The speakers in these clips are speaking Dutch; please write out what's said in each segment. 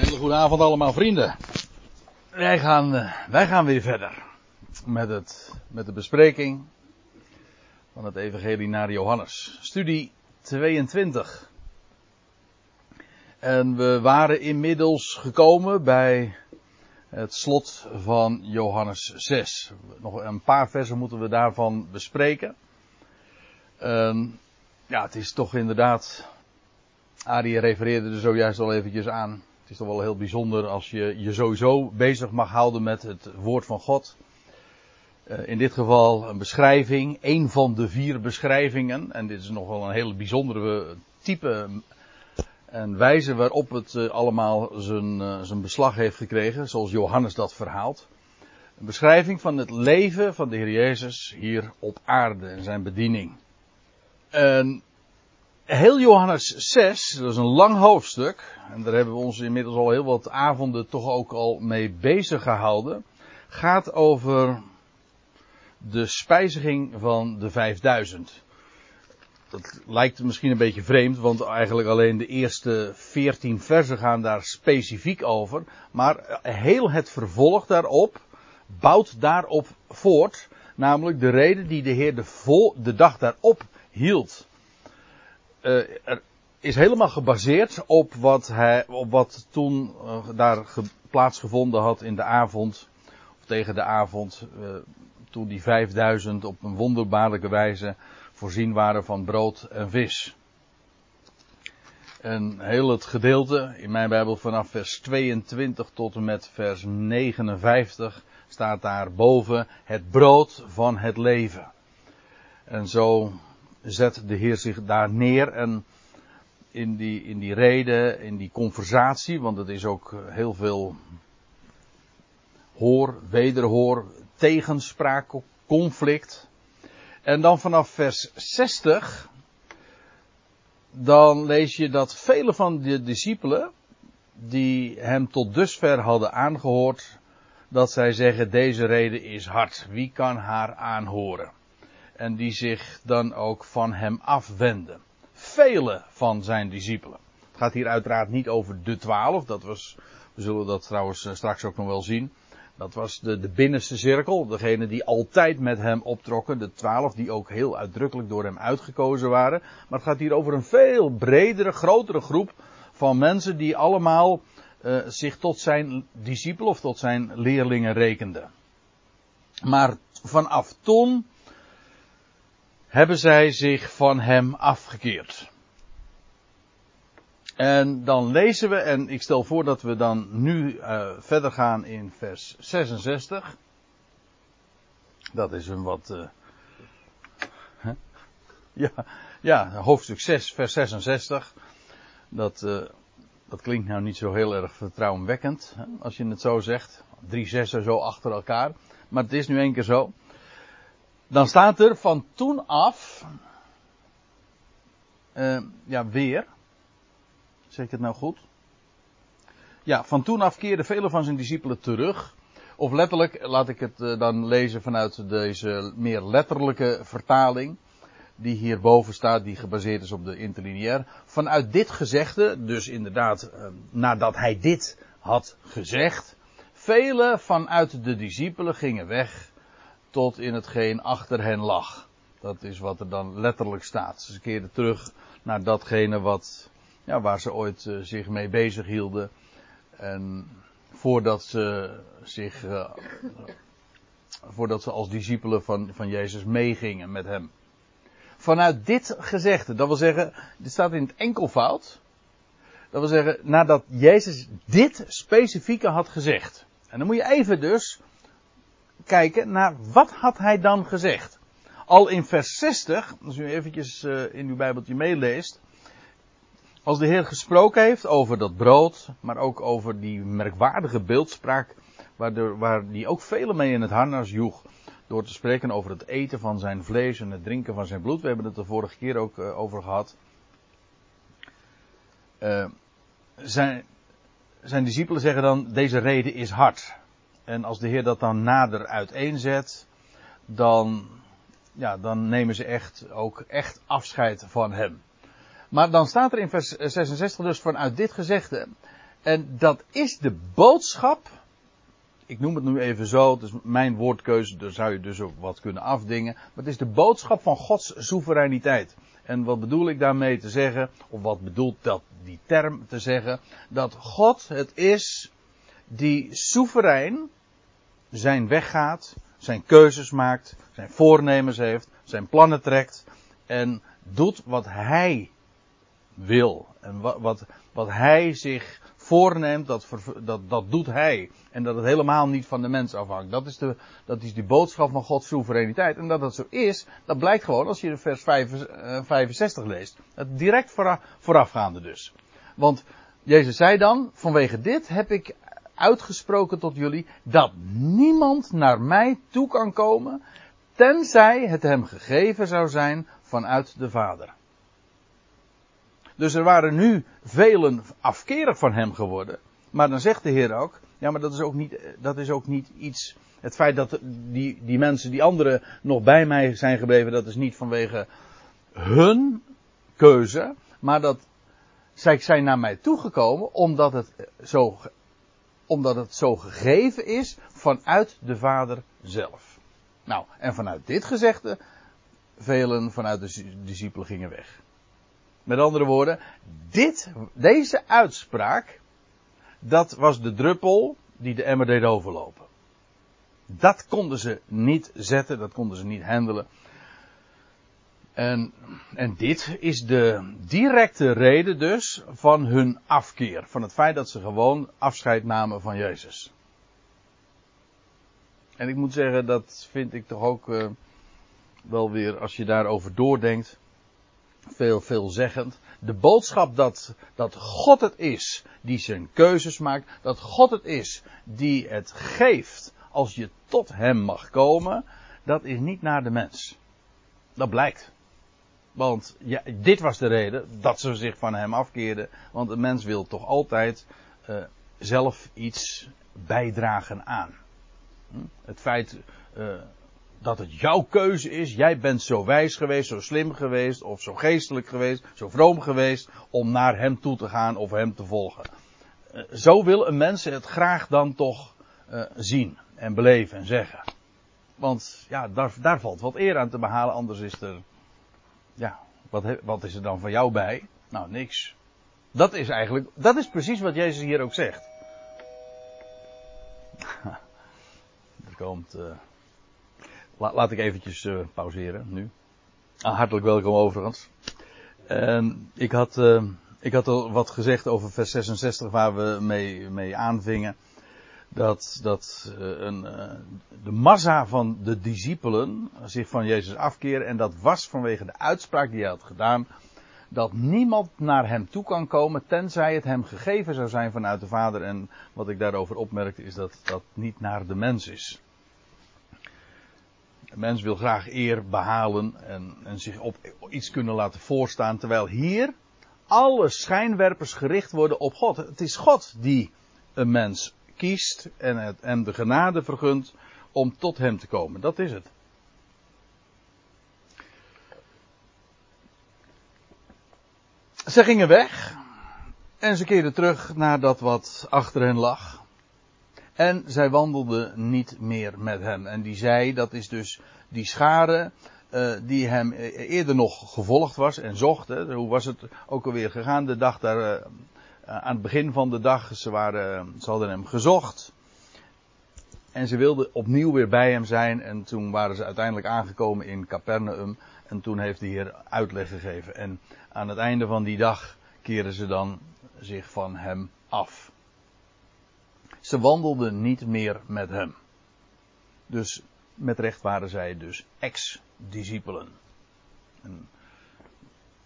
hele goede avond allemaal vrienden. Wij gaan, eh, wij gaan weer verder met, het, met de bespreking van het Evangelie naar Johannes. Studie 22. En we waren inmiddels gekomen bij het slot van Johannes 6. Nog een paar versen moeten we daarvan bespreken. Ja, het is toch inderdaad. Arie refereerde er zojuist al eventjes aan. Het is toch wel heel bijzonder als je je sowieso bezig mag houden met het woord van God. Uh, in dit geval een beschrijving, een van de vier beschrijvingen. En dit is nog wel een hele bijzondere type en wijze waarop het uh, allemaal zijn, uh, zijn beslag heeft gekregen, zoals Johannes dat verhaalt. Een beschrijving van het leven van de Heer Jezus hier op aarde en zijn bediening. En heel Johannes 6, dat is een lang hoofdstuk, en daar hebben we ons inmiddels al heel wat avonden toch ook al mee bezig gehouden, gaat over de spijziging van de 5000. Dat lijkt misschien een beetje vreemd, want eigenlijk alleen de eerste 14 versen gaan daar specifiek over. Maar heel het vervolg daarop bouwt daarop voort. Namelijk de reden die de Heer de, vol, de dag daarop hield. Uh, er is helemaal gebaseerd op wat, hij, op wat toen uh, daar ge, plaatsgevonden had in de avond. Of tegen de avond. Uh, toen die 5000 op een wonderbaarlijke wijze voorzien waren van brood en vis. En heel het gedeelte in mijn Bijbel vanaf vers 22 tot en met vers 59 staat daar boven het brood van het leven. En zo zet de Heer zich daar neer en in die, in die reden, in die conversatie, want het is ook heel veel hoor, wederhoor, tegenspraak, conflict. En dan vanaf vers 60, dan lees je dat vele van de discipelen, die hem tot dusver hadden aangehoord, dat zij zeggen, deze reden is hard, wie kan haar aanhoren? En die zich dan ook van hem afwenden. Vele van zijn discipelen. Het gaat hier uiteraard niet over de twaalf, dat was, we zullen dat trouwens eh, straks ook nog wel zien. Dat was de, de binnenste cirkel, degene die altijd met hem optrokken, de twaalf die ook heel uitdrukkelijk door hem uitgekozen waren. Maar het gaat hier over een veel bredere, grotere groep van mensen die allemaal uh, zich tot zijn discipel of tot zijn leerlingen rekenden. Maar vanaf toen hebben zij zich van hem afgekeerd. En dan lezen we, en ik stel voor dat we dan nu uh, verder gaan in vers 66. Dat is een wat. Uh, ja, ja, hoofdstuk 6, vers 66. Dat, uh, dat klinkt nou niet zo heel erg vertrouwenwekkend, hè, als je het zo zegt. Drie zessen zo achter elkaar. Maar het is nu één keer zo. Dan staat er van toen af. ja, weer. Zeg ik het nou goed? Ja, van toen af keerden vele van zijn discipelen terug. Of letterlijk, laat ik het uh, dan lezen vanuit deze meer letterlijke vertaling. Die hierboven staat, die gebaseerd is op de interlineair. Vanuit dit gezegde, dus inderdaad, uh, nadat hij dit had gezegd. Vele vanuit de discipelen gingen weg tot in hetgeen achter hen lag. Dat is wat er dan letterlijk staat. Ze keerden terug naar datgene wat ja, waar ze ooit uh, zich mee bezig hielden. En voordat ze zich, uh, voordat ze als discipelen van, van Jezus meegingen met hem. Vanuit dit gezegde, dat wil zeggen, dit staat in het enkelvoud. Dat wil zeggen, nadat Jezus dit specifieke had gezegd. En dan moet je even dus kijken naar wat had hij dan gezegd. Al in vers 60, als u eventjes uh, in uw Bijbeltje meeleest, als de Heer gesproken heeft over dat brood, maar ook over die merkwaardige beeldspraak, waar, waar die ook velen mee in het harnas joeg, door te spreken over het eten van zijn vlees en het drinken van zijn bloed. We hebben het de vorige keer ook uh, over gehad. Uh, zijn, zijn discipelen zeggen dan, deze reden is hard. En als de Heer dat dan nader uiteenzet, dan, ja, dan nemen ze echt ook echt afscheid van hem. Maar dan staat er in vers 66 dus vanuit dit gezegde. En dat is de boodschap. Ik noem het nu even zo, het is mijn woordkeuze, daar zou je dus ook wat kunnen afdingen. Maar het is de boodschap van Gods soevereiniteit. En wat bedoel ik daarmee te zeggen, of wat bedoelt dat die term te zeggen? Dat God het is die soeverein zijn weg gaat, zijn keuzes maakt, zijn voornemens heeft, zijn plannen trekt en doet wat hij wil. En wat, wat, wat hij zich voorneemt, dat, dat, dat doet hij. En dat het helemaal niet van de mens afhangt. Dat is, de, dat is die boodschap van Gods soevereiniteit. En dat dat zo is, dat blijkt gewoon als je vers 65 eh, leest. Het direct voorafgaande dus. Want Jezus zei dan, vanwege dit heb ik uitgesproken tot jullie, dat niemand naar mij toe kan komen, tenzij het hem gegeven zou zijn vanuit de Vader. Dus er waren nu velen afkerig van hem geworden. Maar dan zegt de Heer ook, ja maar dat is ook niet, dat is ook niet iets, het feit dat die, die mensen, die anderen nog bij mij zijn gebleven, dat is niet vanwege hun keuze, maar dat zij zijn naar mij toegekomen omdat het zo, omdat het zo gegeven is vanuit de Vader zelf. Nou, en vanuit dit gezegde, velen vanuit de discipelen gingen weg. Met andere woorden, dit, deze uitspraak, dat was de druppel die de emmer deed overlopen. Dat konden ze niet zetten, dat konden ze niet handelen. En, en dit is de directe reden dus van hun afkeer. Van het feit dat ze gewoon afscheid namen van Jezus. En ik moet zeggen, dat vind ik toch ook uh, wel weer, als je daarover doordenkt, veel, veelzeggend. De boodschap dat, dat God het is die zijn keuzes maakt, dat God het is die het geeft als je tot hem mag komen, dat is niet naar de mens. Dat blijkt. Want ja, dit was de reden dat ze zich van hem afkeerden. Want de mens wil toch altijd uh, zelf iets bijdragen aan. Hm? Het feit uh, dat het jouw keuze is. Jij bent zo wijs geweest, zo slim geweest, of zo geestelijk geweest, zo vroom geweest, om naar hem toe te gaan of hem te volgen. Uh, zo wil een mens het graag dan toch zien en beleven en zeggen. Want ja, daar, daar valt wat eer aan te behalen, anders is er, ja, wat, wat is er dan van jou bij? Nou, niks. Dat is eigenlijk, dat is precies wat Jezus hier ook zegt. er komt, uh, laat ik eventjes uh, pauzeren nu. Ah, hartelijk welkom overigens. En ik had, uh, ik had al wat gezegd over vers 66 waar we mee, mee aanvingen. Dat, dat uh, een, de massa van de discipelen zich van Jezus afkeren. En dat was vanwege de uitspraak die hij had gedaan. Dat niemand naar hem toe kan komen tenzij het hem gegeven zou zijn vanuit de Vader. En wat ik daarover opmerkte is dat dat niet naar de mens is. Een mens wil graag eer behalen en, en zich op iets kunnen laten voorstaan, terwijl hier alle schijnwerpers gericht worden op God. Het is God die een mens kiest en het, hem de genade vergunt om tot hem te komen. Dat is het. Ze gingen weg en ze keerden terug naar dat wat achter hen lag. En zij wandelde niet meer met hem. En die zij, dat is dus die schare uh, die hem eerder nog gevolgd was en zocht. Hè. Hoe was het ook alweer gegaan de dag daar, uh, aan het begin van de dag. Ze, waren, ze hadden hem gezocht. En ze wilden opnieuw weer bij hem zijn. En toen waren ze uiteindelijk aangekomen in Capernaum. En toen heeft de Heer uitleg gegeven. En aan het einde van die dag keren ze dan zich van hem af. Ze wandelden niet meer met hem. Dus met recht waren zij dus ex-discipelen.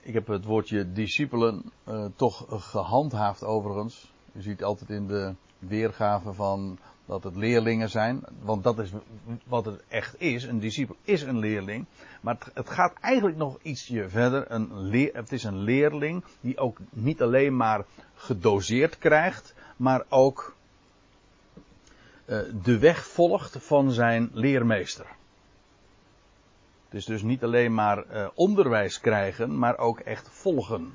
Ik heb het woordje discipelen uh, toch gehandhaafd overigens. Je ziet altijd in de weergave van dat het leerlingen zijn. Want dat is wat het echt is. Een discipel is een leerling. Maar het, gaat eigenlijk nog ietsje verder. Een het is een leerling die ook niet alleen maar gedoseerd krijgt. Maar ook eh, de weg volgt van zijn leermeester. Is dus niet alleen maar uh, onderwijs krijgen, maar ook echt volgen.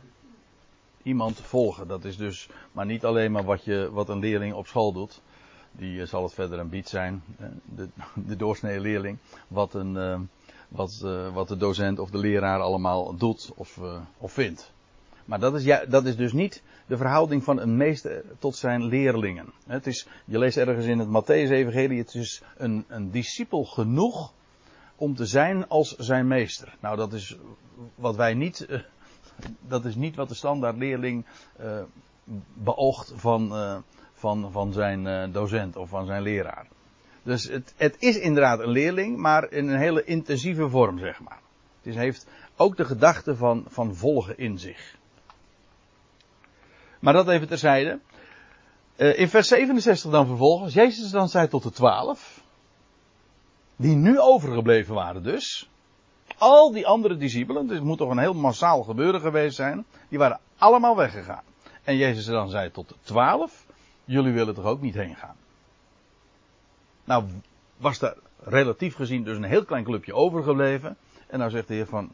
iemand volgen. Dat is dus maar niet alleen maar wat, je, wat een leerling op school doet. Die zal het verder een bied zijn, de, de doorsnee leerling. Wat, een, wat, wat de docent of de leraar allemaal doet of, of vindt. Maar dat is, ja, dat is dus niet de verhouding van een meester tot zijn leerlingen. Het is, je leest ergens in het Matthäus-evangelie, het is een, een discipel genoeg om te zijn als zijn meester. Nou, dat is wat wij niet, uh, dat is niet wat de standaard leerling uh, beoogt van, uh, van, van zijn docent of van zijn leraar. Dus het, het is inderdaad een leerling, maar in een hele intensieve vorm, zeg maar. Het is, heeft ook de gedachte van, van volgen in zich. Maar dat even terzijde. In vers 67 dan vervolgens. Jezus dan zei tot de twaalf. Die nu overgebleven waren dus. Al die andere discipelen. Het moet toch een heel massaal gebeuren geweest zijn. Die waren allemaal weggegaan. En Jezus dan zei tot de twaalf. Jullie willen toch ook niet heen gaan. Nou was daar relatief gezien dus een heel klein clubje overgebleven. En nou zegt de Heer van.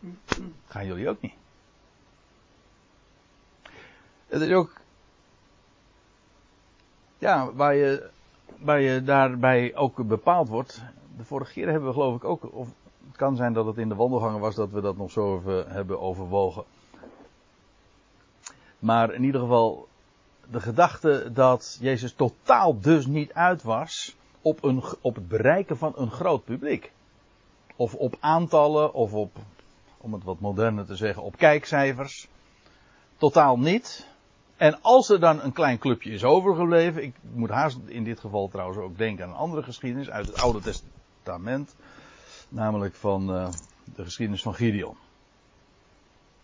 Gaan jullie ook niet. Het is ook. Ja, waar je, waar je daarbij ook bepaald wordt. De vorige keer hebben we geloof ik ook. Of het kan zijn dat het in de wandelgangen was dat we dat nog zo even hebben overwogen. Maar in ieder geval. De gedachte dat Jezus totaal dus niet uit was op, een, op het bereiken van een groot publiek. Of op aantallen, of op, om het wat moderner te zeggen, op kijkcijfers. Totaal niet. En als er dan een klein clubje is overgebleven, ik moet haast in dit geval trouwens ook denken aan een andere geschiedenis uit het Oude Testament, namelijk van uh, de geschiedenis van Gideon.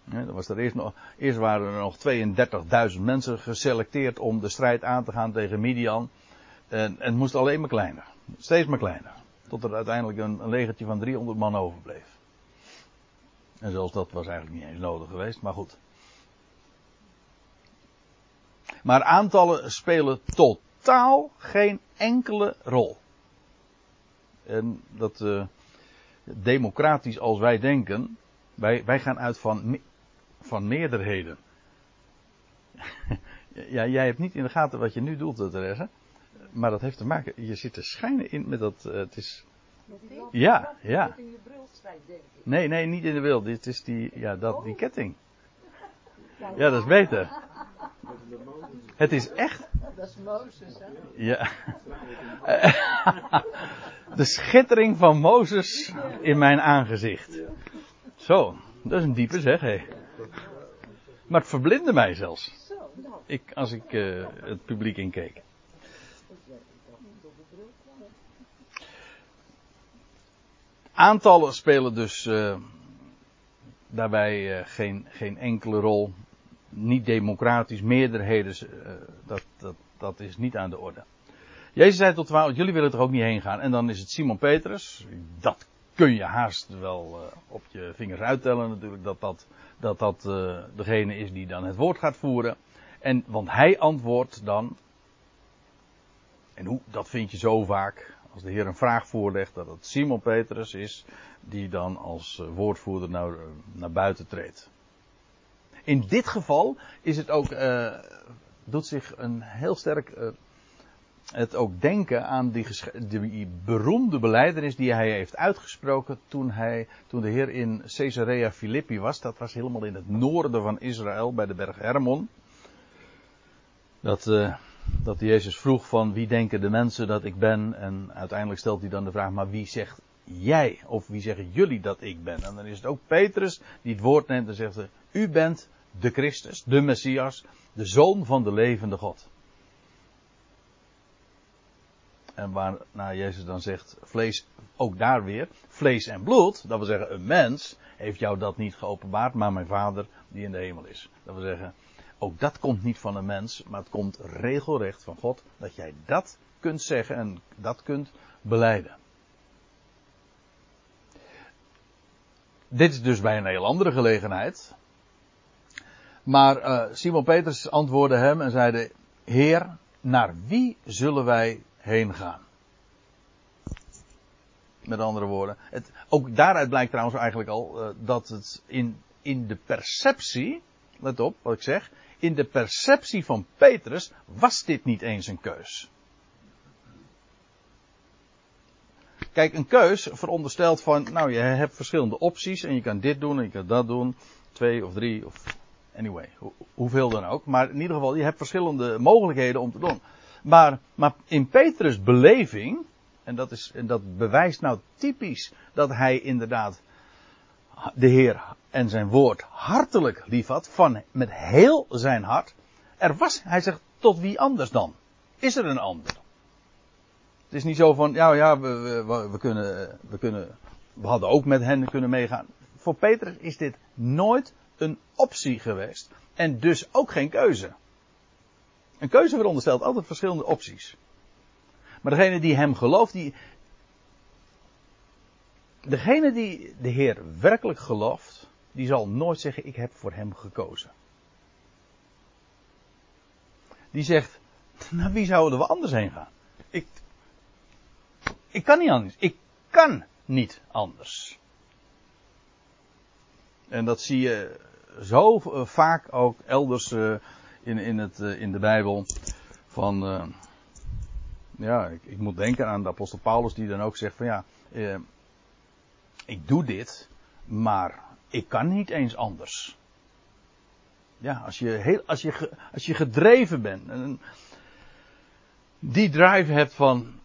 Ja, was er eerst, nog, eerst waren er nog 32.000 mensen geselecteerd om de strijd aan te gaan tegen Midian. En, en het moest alleen maar kleiner. Steeds maar kleiner. Tot er uiteindelijk een, een legertje van 300 man overbleef. En zelfs dat was eigenlijk niet eens nodig geweest, maar goed. Maar aantallen spelen totaal geen enkele rol. En dat uh, democratisch als wij denken, wij, wij gaan uit van, van meerderheden. ja, jij hebt niet in de gaten wat je nu doet, Therese. Maar dat heeft te maken, je zit te schijnen in met dat, uh, het is... Ja, ja. Nee, nee, niet in de wil. Dit is die, ja, dat, die ketting. Ja, dat is beter. Het is echt. Dat is Mozes, hè? Ja. De schittering van Mozes in mijn aangezicht. Zo, dat is een diepe zeg, hé. Maar het verblindde mij zelfs. Ik, als ik uh, het publiek inkeek. Aantallen spelen dus uh, daarbij uh, geen, geen enkele rol niet democratisch, meerderheden, dat, dat, dat is niet aan de orde. Jezus zei tot twaalf, jullie willen er ook niet heen gaan. En dan is het Simon Petrus, dat kun je haast wel uh, op je vingers uittellen natuurlijk, dat dat, dat, dat uh, degene is die dan het woord gaat voeren. En, want hij antwoordt dan, en hoe, dat vind je zo vaak, als de Heer een vraag voorlegt, dat het Simon Petrus is, die dan als woordvoerder naar, naar buiten treedt. In dit geval is het ook, doet zich een heel sterk het ook denken aan die, die beroemde beleidenis die hij heeft uitgesproken toen, hij, toen de Heer in Caesarea Philippi was. Dat was helemaal in het noorden van Israël bij de berg Hermon. Dat, uh, dat Jezus vroeg van wie denken de mensen dat ik ben en uiteindelijk stelt hij dan de vraag maar wie zegt jij of wie zeggen jullie dat ik ben? En dan is het ook Petrus die het woord neemt en zegt u bent de Christus, de Messias, de Zoon van de levende God. En waarna Jezus dan zegt, vlees, ook daar weer, vlees en bloed, dat wil zeggen een mens, heeft jou dat niet geopenbaard, maar mijn Vader die in de hemel is. Dat wil zeggen, ook dat komt niet van een mens, maar het komt regelrecht van God, dat jij dat kunt zeggen en dat kunt beleiden. Dit is dus bij een heel andere gelegenheid. Maar uh, Simon Petrus antwoordde hem en zeide: Heer, naar wie zullen wij heen gaan? Met andere woorden. Het, ook daaruit blijkt trouwens eigenlijk al uh, dat het in, in de perceptie, let op wat ik zeg, in de perceptie van Petrus was dit niet eens een keus. Kijk, een keus veronderstelt van, nou je hebt verschillende opties en je kan dit doen en je kan dat doen. Twee of drie of anyway, hoeveel dan ook. Maar in ieder geval, je hebt verschillende mogelijkheden om te doen. Maar, in Petrus' beleving, en dat, is, en dat bewijst nou typisch dat hij inderdaad de Heer en zijn woord hartelijk liefhad, van met heel zijn hart. Er was, hij zegt, tot wie anders dan? Is er een ander? Het is niet zo van, ja, ja, we, we, we, kunnen, we kunnen, we hadden ook met hen kunnen meegaan. Voor Petrus is dit nooit een optie geweest. En dus ook geen keuze. Een keuze veronderstelt altijd verschillende opties. Maar degene die hem gelooft, die. Degene die de Heer werkelijk gelooft, die zal nooit zeggen: Ik heb voor hem gekozen. Die zegt: Naar wie zouden we anders heen gaan? Ik, ik kan niet anders. Ik kan niet anders. En dat zie je zo eh, vaak ook elders uh, in, in, het, uh, in de Bijbel. Van, uh, ja, ik, ik, moet denken aan de apostel Paulus die dan ook zegt van ja, ik doe dit, maar ik kan niet eens anders. Ja, als je, heel, als je, als je gedreven bent, en die drive hebt van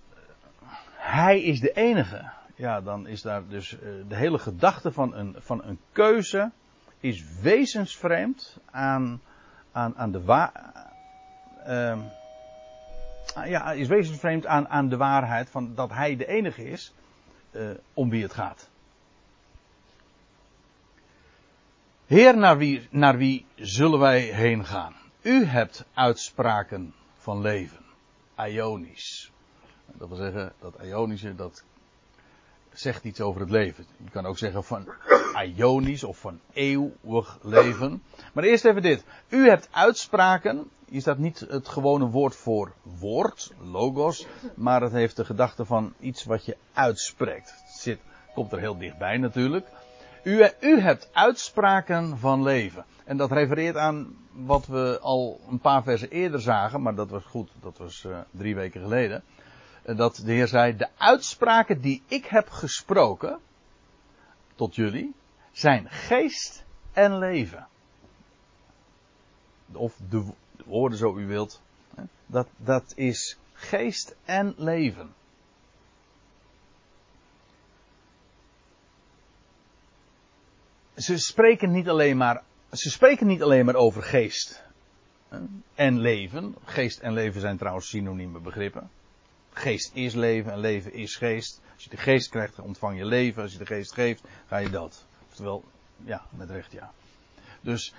hij is de enige, ja, dan is daar dus de hele gedachte van een, van een keuze is wezensvreemd aan, aan, aan de waar. Uh, ja, is wezensvreemd aan, aan de waarheid van dat hij de enige is uh, om wie het gaat. Heer, naar wie, naar wie zullen wij heen gaan? U hebt uitspraken van leven. Ionisch. Dat wil zeggen, dat Ionische, dat zegt iets over het leven. Je kan ook zeggen van ionisch of van eeuwig leven. Maar eerst even dit. U hebt uitspraken. Hier staat niet het gewone woord voor woord, logos. Maar het heeft de gedachte van iets wat je uitspreekt. Het zit, komt er heel dichtbij natuurlijk. U, u hebt uitspraken van leven. En dat refereert aan wat we al een paar versen eerder zagen. Maar dat was goed, dat was uh, drie weken geleden dat de Heer zei, de uitspraken die ik heb gesproken tot jullie zijn geest en leven. Of de, woorden zo u wilt. Dat, dat is geest en leven. Ze spreken niet alleen maar, ze spreken niet alleen maar over geest en leven. Geest en leven zijn trouwens synonieme begrippen. Geest is leven en leven is geest. Als je de geest krijgt, ontvang je leven. Als je de geest geeft, ga je dat. Oftewel, ja, met recht ja. Dus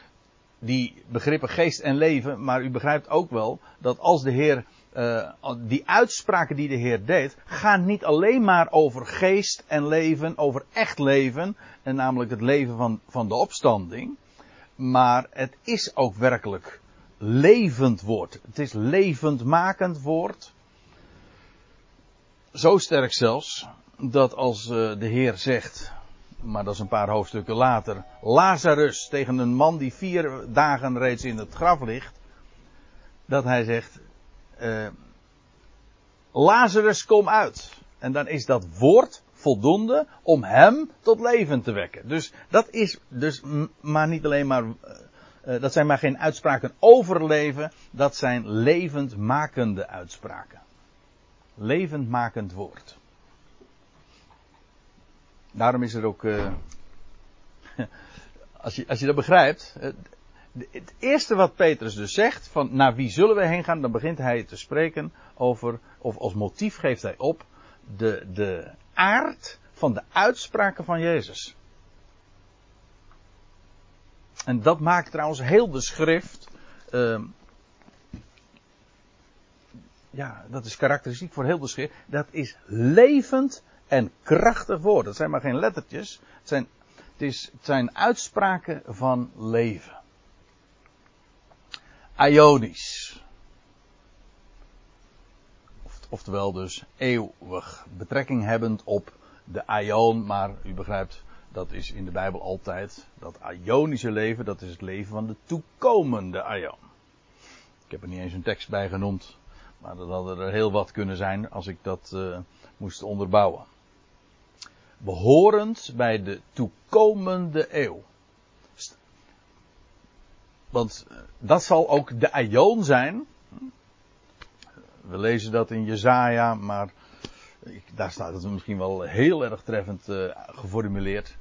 die begrippen geest en leven, maar u begrijpt ook wel dat als de Heer, uh, die uitspraken die de Heer deed, gaan niet alleen maar over geest en leven, over echt leven, en namelijk het leven van, van de opstanding, maar het is ook werkelijk levend woord. Het is levendmakend woord. Zo sterk zelfs, dat als uh, de Heer zegt, maar dat is een paar hoofdstukken later, Lazarus tegen een man die vier dagen reeds in het graf ligt, dat hij zegt, uh, Lazarus kom uit. En dan is dat woord voldoende om hem tot leven te wekken. Dus dat is dus maar niet alleen maar, uh, dat zijn maar geen uitspraken over leven, dat zijn levendmakende uitspraken levendmakend woord. Daarom is er ook, uh, als, je, als je dat begrijpt, uh, het eerste wat Petrus dus zegt, van naar wie zullen we heen gaan, dan begint hij te spreken over, of als motief geeft hij op, de, de aard van de uitspraken van Jezus. En dat maakt trouwens heel de schrift uh, ja, dat is karakteristiek voor heel de schrift. Dat is levend en krachtig woord. Dat zijn maar geen lettertjes. Het zijn, het is, het zijn uitspraken van leven. Ionisch. Oftewel dus eeuwig. Betrekking hebbend op de Ion. Maar u begrijpt, dat is in de Bijbel altijd. Dat Ionische leven, dat is het leven van de toekomende Ion. Ik heb er niet eens een tekst bij genoemd. Maar dat hadden er heel wat kunnen zijn als ik dat uh, moest onderbouwen. Behorend bij de toekomende eeuw. Want eh, dat zal ook de aion zijn. We lezen dat in Jezaja, maar daar staat het misschien wel heel erg treffend uh, geformuleerd.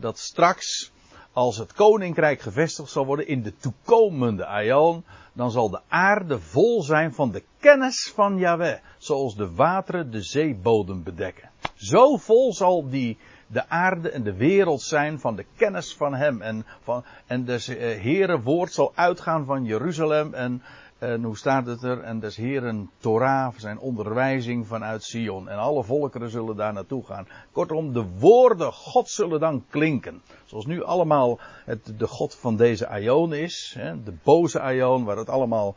dat straks, als het koninkrijk gevestigd zal worden in de toekomende aion, dan zal de aarde vol zijn van de kennis van Yahweh, zoals de wateren de zeebodem bedekken. Zo vol zal die, de aarde en de wereld zijn van de kennis van Hem. En, van, en des uh, Heere woord zal uitgaan van Jeruzalem en en hoe staat het er? En des Heren Torah, zijn onderwijzing vanuit Sion. En alle volkeren zullen daar naartoe gaan. Kortom, de woorden God zullen dan klinken. Zoals nu allemaal het, de God van deze Aion is. Hè, de boze Aion, waar het allemaal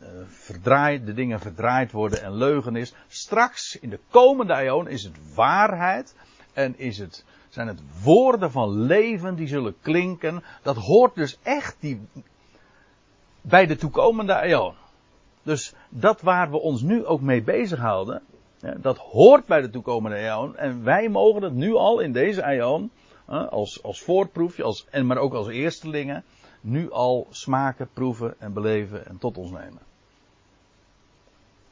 uh, verdraaid, de dingen verdraaid worden en leugen is. Straks, in de komende Aion, is het waarheid. En is het, zijn het woorden van leven die zullen klinken. Dat hoort dus echt, die bij de toekomende eeuw. Dus dat waar we ons nu ook mee bezighouden, dat hoort bij de toekomende eeuw. En wij mogen het nu al in deze eeuw, als, als voorproefje, als, en maar ook als eerstelingen, nu al smaken, proeven en beleven en tot ons nemen.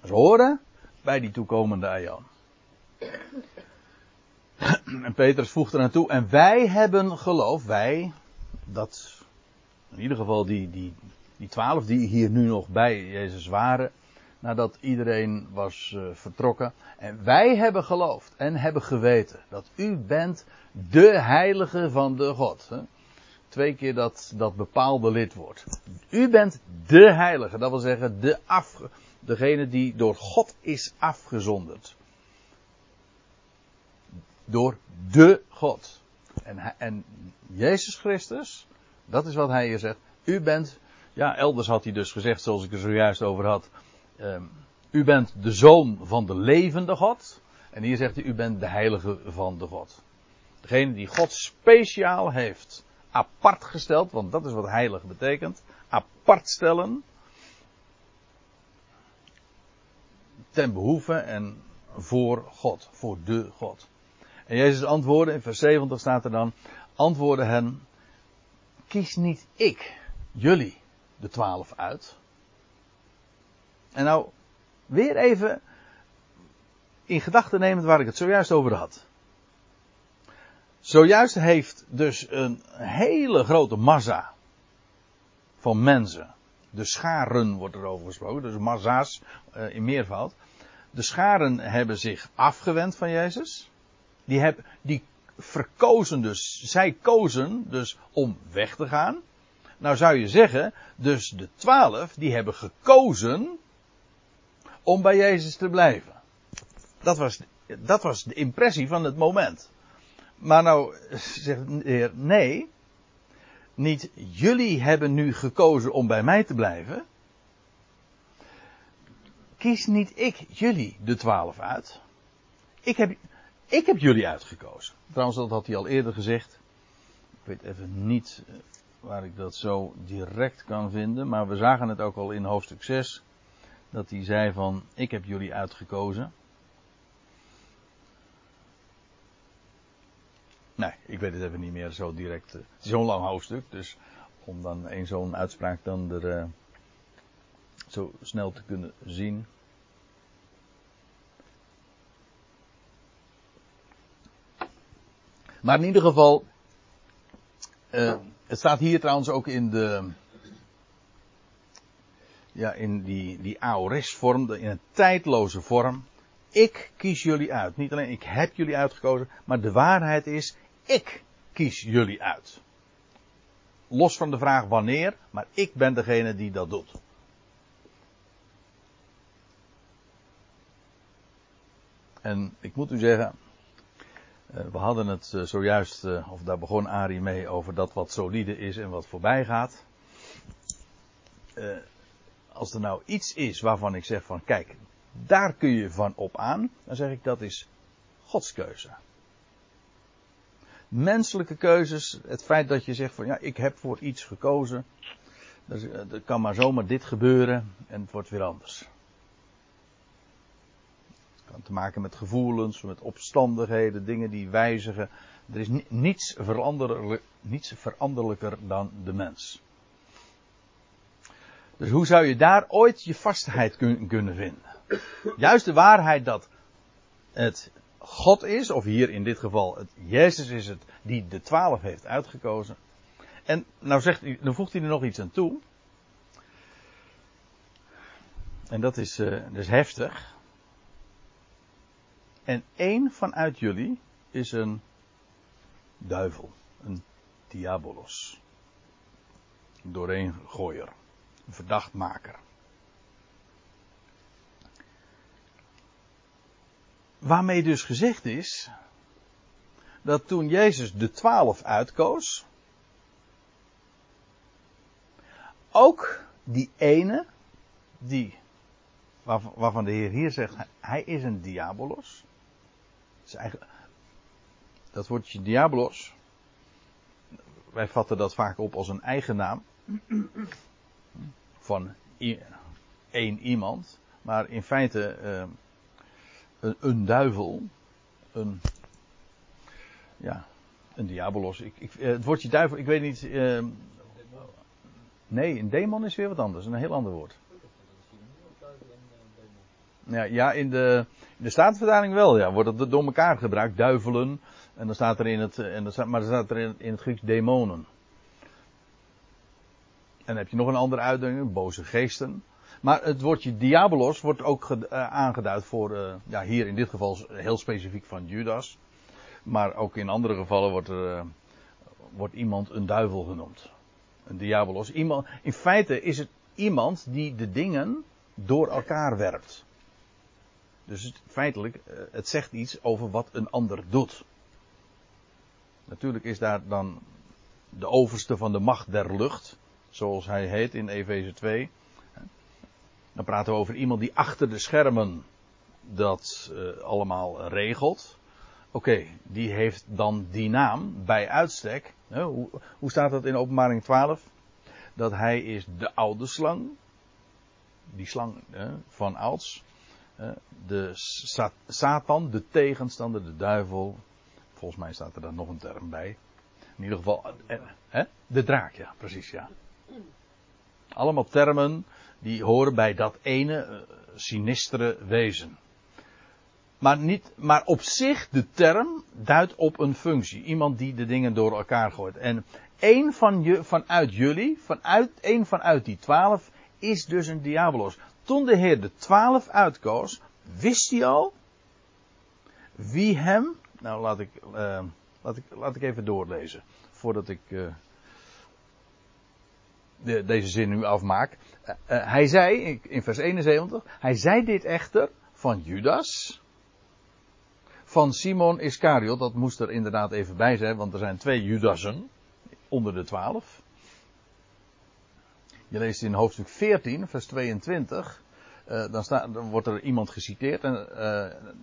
Dus horen bij die toekomende eeuw. En Petrus voegt er aan toe, en wij hebben geloof, wij, dat, in ieder geval die, die, die twaalf die hier nu nog bij Jezus waren, nadat iedereen was uh, vertrokken. En wij hebben geloofd en hebben geweten dat u bent de heilige van de God. Hè? Twee keer dat, dat bepaalde lidwoord. U bent de heilige, dat wil zeggen de af, degene die door God is afgezonderd. Door de God. En, en Jezus Christus, dat is wat hij hier zegt. U bent ja, elders had hij dus gezegd, zoals ik er zojuist over had. Uh, u bent de zoon van de levende God. En hier zegt hij, u bent de heilige van de God. Degene die God speciaal heeft apart gesteld, want dat is wat heilig betekent. Apart stellen. Ten behoeve en voor God, voor de God. En Jezus antwoordde, in vers 70 staat er dan, antwoordde hen, kies niet ik, jullie, de twaalf uit. En nou, weer even in gedachten nemend waar ik het zojuist over had. Zojuist heeft dus een hele grote massa van mensen, de scharen wordt er over gesproken, dus massa's uh, in meervoud. De scharen hebben zich afgewend van Jezus. Die, heb, die verkozen dus, zij kozen dus om weg te gaan. Nou zou je zeggen, dus de twaalf, die hebben gekozen om bij Jezus te blijven. Dat was, dat was de impressie van het moment. Maar nou zegt de Heer, nee, niet jullie hebben nu gekozen om bij mij te blijven. Kies niet ik jullie de twaalf uit. Ik heb, ik heb jullie uitgekozen. Trouwens, dat had hij al eerder gezegd. Ik weet even niet waar ik dat zo direct kan vinden. Maar we zagen het ook al in hoofdstuk 6. Dat hij zei van, ik heb jullie uitgekozen. Nee, ik weet het even niet meer zo direct. Het is zo'n lang hoofdstuk, dus om dan een zo'n uitspraak dan er uh, zo snel te kunnen zien. Maar in ieder geval, uh, het staat hier trouwens ook in de. Ja, in die, die Aoris-vorm, in een tijdloze vorm. Ik kies jullie uit. Niet alleen ik heb jullie uitgekozen, maar de waarheid is, ik kies jullie uit. Los van de vraag wanneer, maar ik ben degene die dat doet. En ik moet u zeggen, we hadden het eh, zojuist, eh, of daar begon Ari mee, over dat wat solide is en wat voorbij gaat. als er nou iets is waarvan ik zeg van kijk, daar kun je van op aan, dan zeg ik dat is Gods keuze. Menselijke keuzes, het feit dat je zegt van ja, ik heb voor iets gekozen, er kan maar zomaar dit gebeuren en het wordt weer anders. Te maken met gevoelens, met opstandigheden, dingen die wijzigen. Er is niets, veranderlijk, niets veranderlijker dan de mens. Dus hoe zou je daar ooit je vastheid kunnen vinden? Juist de waarheid dat het God is, of hier in dit geval het Jezus is het die de twaalf heeft uitgekozen. En nou, zegt hij, dan voegt hij er nog iets aan toe. En dat is, uh, dat is heftig. En één vanuit jullie is een duivel, een diabolos. Een doorheengooier, een verdachtmaker. Waarmee dus gezegd is dat toen Jezus de twaalf uitkoos, ook die ene, die, waarvan de Heer hier zegt, hij is een diabolos. Dat, eigenlijk, dat woordje diabolos, wij vatten dat vaak op als een eigen naam van één iemand, maar in feite eh, een, een, duivel, een, ja, een diabolos. Ik, ik, eh, het woordje duivel, ik weet niet. Uh, nee, een demon is weer wat anders, een heel ander woord. Ja, ja in, de, de Statenvertaling wel, ja, wordt het door elkaar gebruikt, duivelen. En dan staat er in het, en dan staat, maar dan staat er in, het Grieks demonen. En dan heb je nog een andere uitdrukking, boze geesten. Maar het woordje diabolos wordt ook uh, aangeduid voor, uh, ja, hier in dit geval heel specifiek van Judas. Maar ook in andere gevallen wordt, er, uh, wordt iemand een duivel genoemd. Een diabolos. Iemand, in feite is het iemand die de dingen door elkaar werpt. Dus feitelijk, het zegt iets over wat een ander doet. Natuurlijk is daar dan de overste van de macht der lucht, zoals hij heet in Efeze 2. Dan praten we over iemand die achter de schermen dat uh, allemaal regelt. Oké, die heeft dan die naam bij uitstek. hoe, hoe, staat dat in openbaring 12? Dat hij is de oude slang. Die slang van ouds. De Satan, de tegenstander, de duivel. Volgens mij staat er dan nog een term bij. In ieder geval, eh, de draak, ja, precies, ja. Allemaal termen die horen bij dat ene uh, sinistere wezen. Maar, niet, maar op zich, de term duidt op een functie. Iemand die de dingen door elkaar gooit. En één van je, vanuit jullie, vanuit, één vanuit die twaalf, is dus een diabolos. Toen de Heer de twaalf uitkoos, wist hij al wie hem. Nou, laat ik, uh, laat ik, laat ik even doorlezen. Voordat ik. De, deze zin nu afmaak. Uh, hij zei, in vers 71, hij zei dit echter van Judas, van Simon Iscariot, dat moest er inderdaad even bij zijn, want er zijn twee Judassen onder de twaalf. Je leest in hoofdstuk 14, vers 22, uh, dan, staat, dan wordt er iemand geciteerd en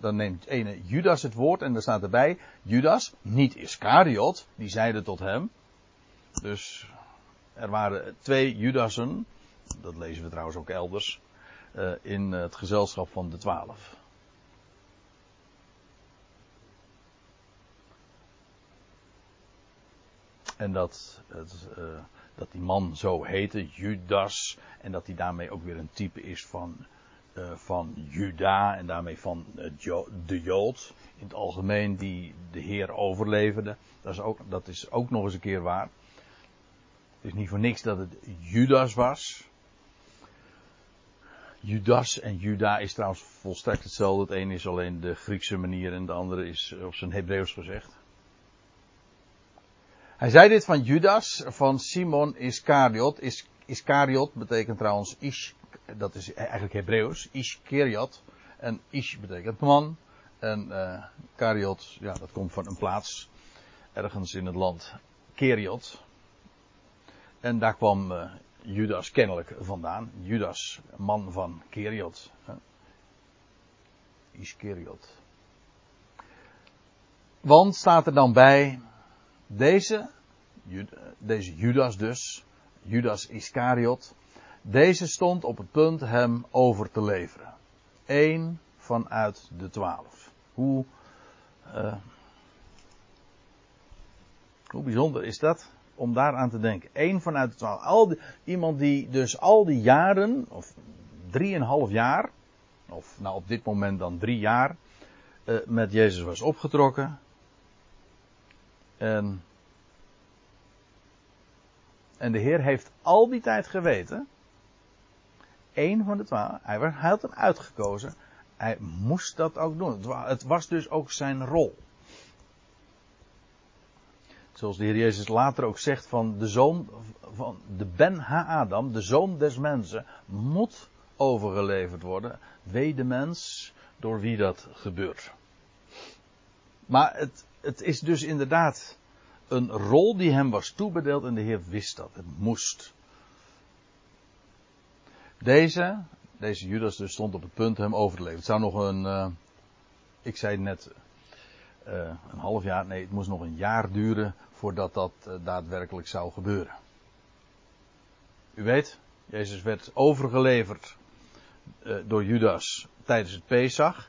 dan neemt ene Judas het woord en dan staat erbij, Judas, niet Iscariot, die zeide tot hem. Dus er waren twee Judassen, dat lezen we trouwens ook elders, uh, in het gezelschap van de twaalf. En dat, het, dat die man zo heette, Judas, en dat hij daarmee ook weer een type is van, uh, van Juda en daarmee van de Jood in het algemeen die de Heer overleverde. Dat is, ook, dat is ook nog eens een keer waar. Het is niet voor niks dat het Judas was. Judas en Juda is trouwens volstrekt hetzelfde. Het een is alleen de Griekse manier en de andere is op zijn Hebreeuws gezegd. Hij zei dit van Judas, van Simon Iscariot. Is, Iscariot betekent trouwens Ish, dat is eigenlijk Hebreeuws, Iskeriot. En Ish betekent man. En uh, Kariot, ja, dat komt van een plaats ergens in het land Keriot. En daar kwam uh, Judas kennelijk vandaan. Judas, man van Keriot. Huh? Iskeriot. Want staat er dan bij, deze, deze Judas dus, Judas Iscariot. Deze stond op het punt hem over te leveren. Eén vanuit de twaalf. Hoe, uh, hoe bijzonder is dat om daaraan te denken? Eén vanuit de twaalf. Al iemand die dus al die jaren, of drieënhalf jaar, of nou op dit moment dan drie jaar, uh, met Jezus was opgetrokken. En, en de Heer heeft al die tijd geweten. Eén van de twaalf. Hij had hem uitgekozen. Hij moest dat ook doen. Het was dus ook zijn rol. Zoals de Heer Jezus later ook zegt van de zoon van de Ben Ha-Adam, de zoon des mensen, moet overgeleverd worden. Wee de mens door wie dat gebeurt. Maar het, het is dus inderdaad een rol die hem was toebedeeld en de Heer wist dat. Het moest. Deze, deze Judas dus stond op het punt hem over te leven. Het zou nog een, uh, ik zei net, uh, een half jaar, nee, het moest nog een jaar duren voordat dat uh, daadwerkelijk zou gebeuren. U weet, Jezus werd overgeleverd door Judas tijdens het Pesach.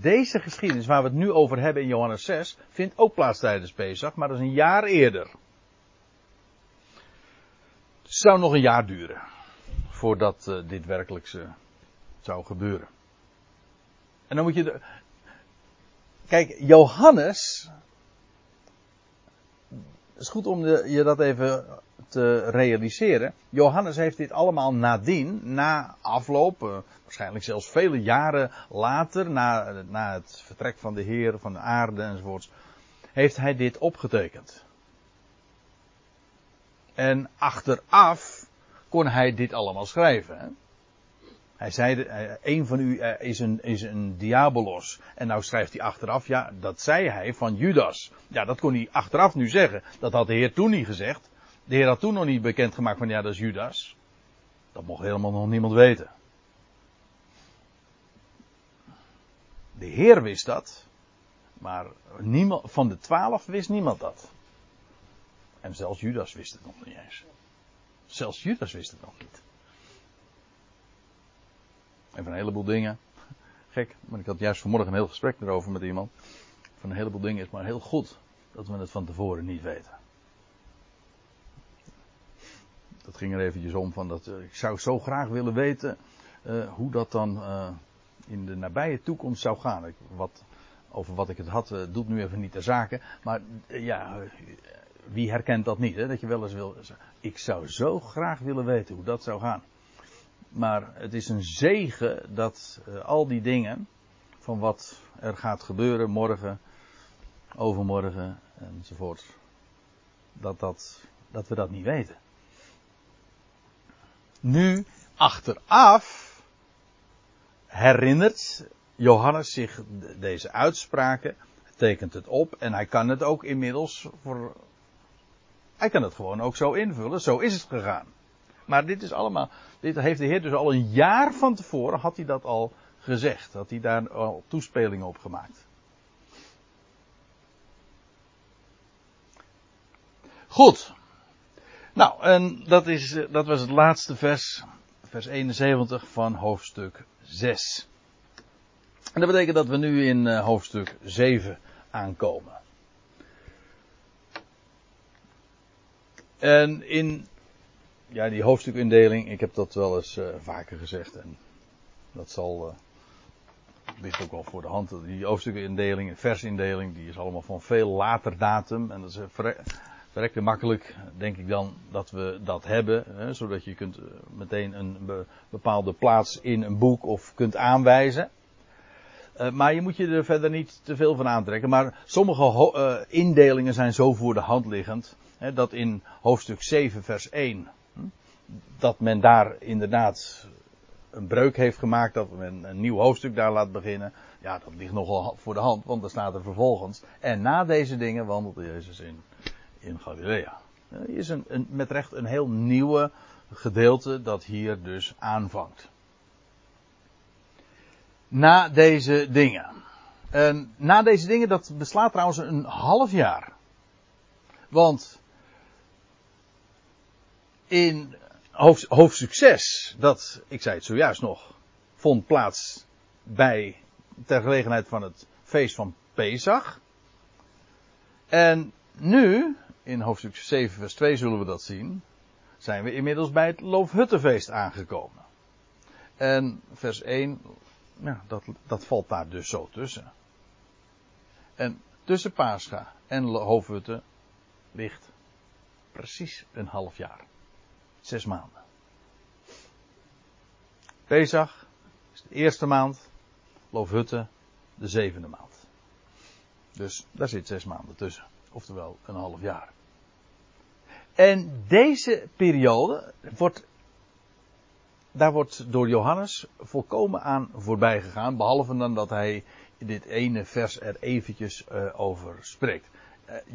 Deze geschiedenis waar we het nu over hebben in Johannes 6 vindt ook plaats tijdens Pesach, maar dat is een jaar eerder. Het zou nog een jaar duren voordat uh, dit werkelijk uh, zou gebeuren. En dan moet je. Kijk, Johannes. Het is goed om je dat even te realiseren. Johannes heeft dit allemaal nadien, na afloop, uh, waarschijnlijk zelfs vele jaren later, na, na het vertrek van de Heer, van de aarde enzovoorts, heeft hij dit opgetekend. En achteraf kon hij dit allemaal schrijven. Hè? Hij zei, een van u eh, is een, is een diabolos. En nou schrijft hij achteraf, ja, dat zei hij van Judas. Ja, dat kon hij achteraf nu zeggen. Dat had de Heer toen niet gezegd. De Heer had toen nog niet bekendgemaakt van, ja, dat is Judas. Dat mocht helemaal nog niemand weten. De Heer wist dat. Maar niemand, van de twaalf wist niemand dat. En zelfs Judas wist het nog niet eens. Zelfs Judas wist het nog niet. En van een heleboel dingen. Gek, maar ik had juist vanmorgen een heel gesprek erover met iemand. Van een heleboel dingen is maar heel goed dat we het van tevoren niet weten. Dat ging er eventjes om van dat uh, ik zou zo graag willen weten uh, hoe dat dan uh, in de nabije toekomst zou gaan. Wat, over wat ik het had, doet nu even niet de zaken. Maar ja, wie herkent dat niet? Hè? Dat je wel eens wil. Ik zou zo graag willen weten hoe dat zou gaan. Maar het is een zegen dat uh, al die dingen. van wat er gaat gebeuren morgen, overmorgen enzovoort. Dat, dat, dat we dat niet weten. Nu, achteraf. herinnert Johannes zich deze uitspraken. Tekent het op en hij kan het ook inmiddels voor hij kan het gewoon ook zo invullen. Zo is het gegaan. Maar dit is allemaal, dit heeft de Heer dus al een jaar van tevoren, had hij dat al gezegd. Had hij daar al toespelingen op gemaakt. Goed. Nou, en dat, is, dat was het laatste vers, vers 71 van hoofdstuk 6. En dat betekent dat we nu in uh, hoofdstuk 7 aankomen. En in ja, die hoofdstukindeling, ik heb dat wel eens uh, vaker gezegd. En dat zal. Uh, ligt ook wel voor de hand. Die hoofdstukindeling, versindeling, die is allemaal van veel later datum. En dat is verrekte makkelijk, denk ik dan, dat we dat hebben. Hè, zodat je kunt meteen een bepaalde plaats in een boek of kunt aanwijzen. Maar je moet je er verder niet te veel van aantrekken. Maar sommige indelingen zijn zo voor de hand liggend dat in hoofdstuk 7, vers 1, hm, dat men daar inderdaad een breuk heeft gemaakt, dat men een nieuw hoofdstuk daar laat beginnen. Ja, dat ligt nogal voor de hand, want er staat er vervolgens. En na deze dingen wandelde Jezus in, in Galilea. Er is een, een, met recht een heel nieuwe gedeelte dat hier dus aanvangt. Na deze dingen. En na deze dingen, dat beslaat trouwens een half jaar. Want in hoofd, hoofdstuk 6, dat, ik zei het zojuist nog, vond plaats bij, ter gelegenheid van het feest van Pesach. En nu, in hoofdstuk 7 vers 2 zullen we dat zien, zijn we inmiddels bij het Loofhuttenfeest aangekomen. En vers 1, ja, dat, dat valt daar dus zo tussen. En tussen Pascha en Hoofdhutten ligt precies een half jaar. Zes maanden. Pesach is de eerste maand, Loofhutten de zevende maand. Dus daar zit zes maanden tussen. Oftewel een half jaar. En deze periode wordt, daar wordt door Johannes volkomen aan voorbij gegaan. Behalve dan dat hij in dit ene vers er eventjes uh, over spreekt.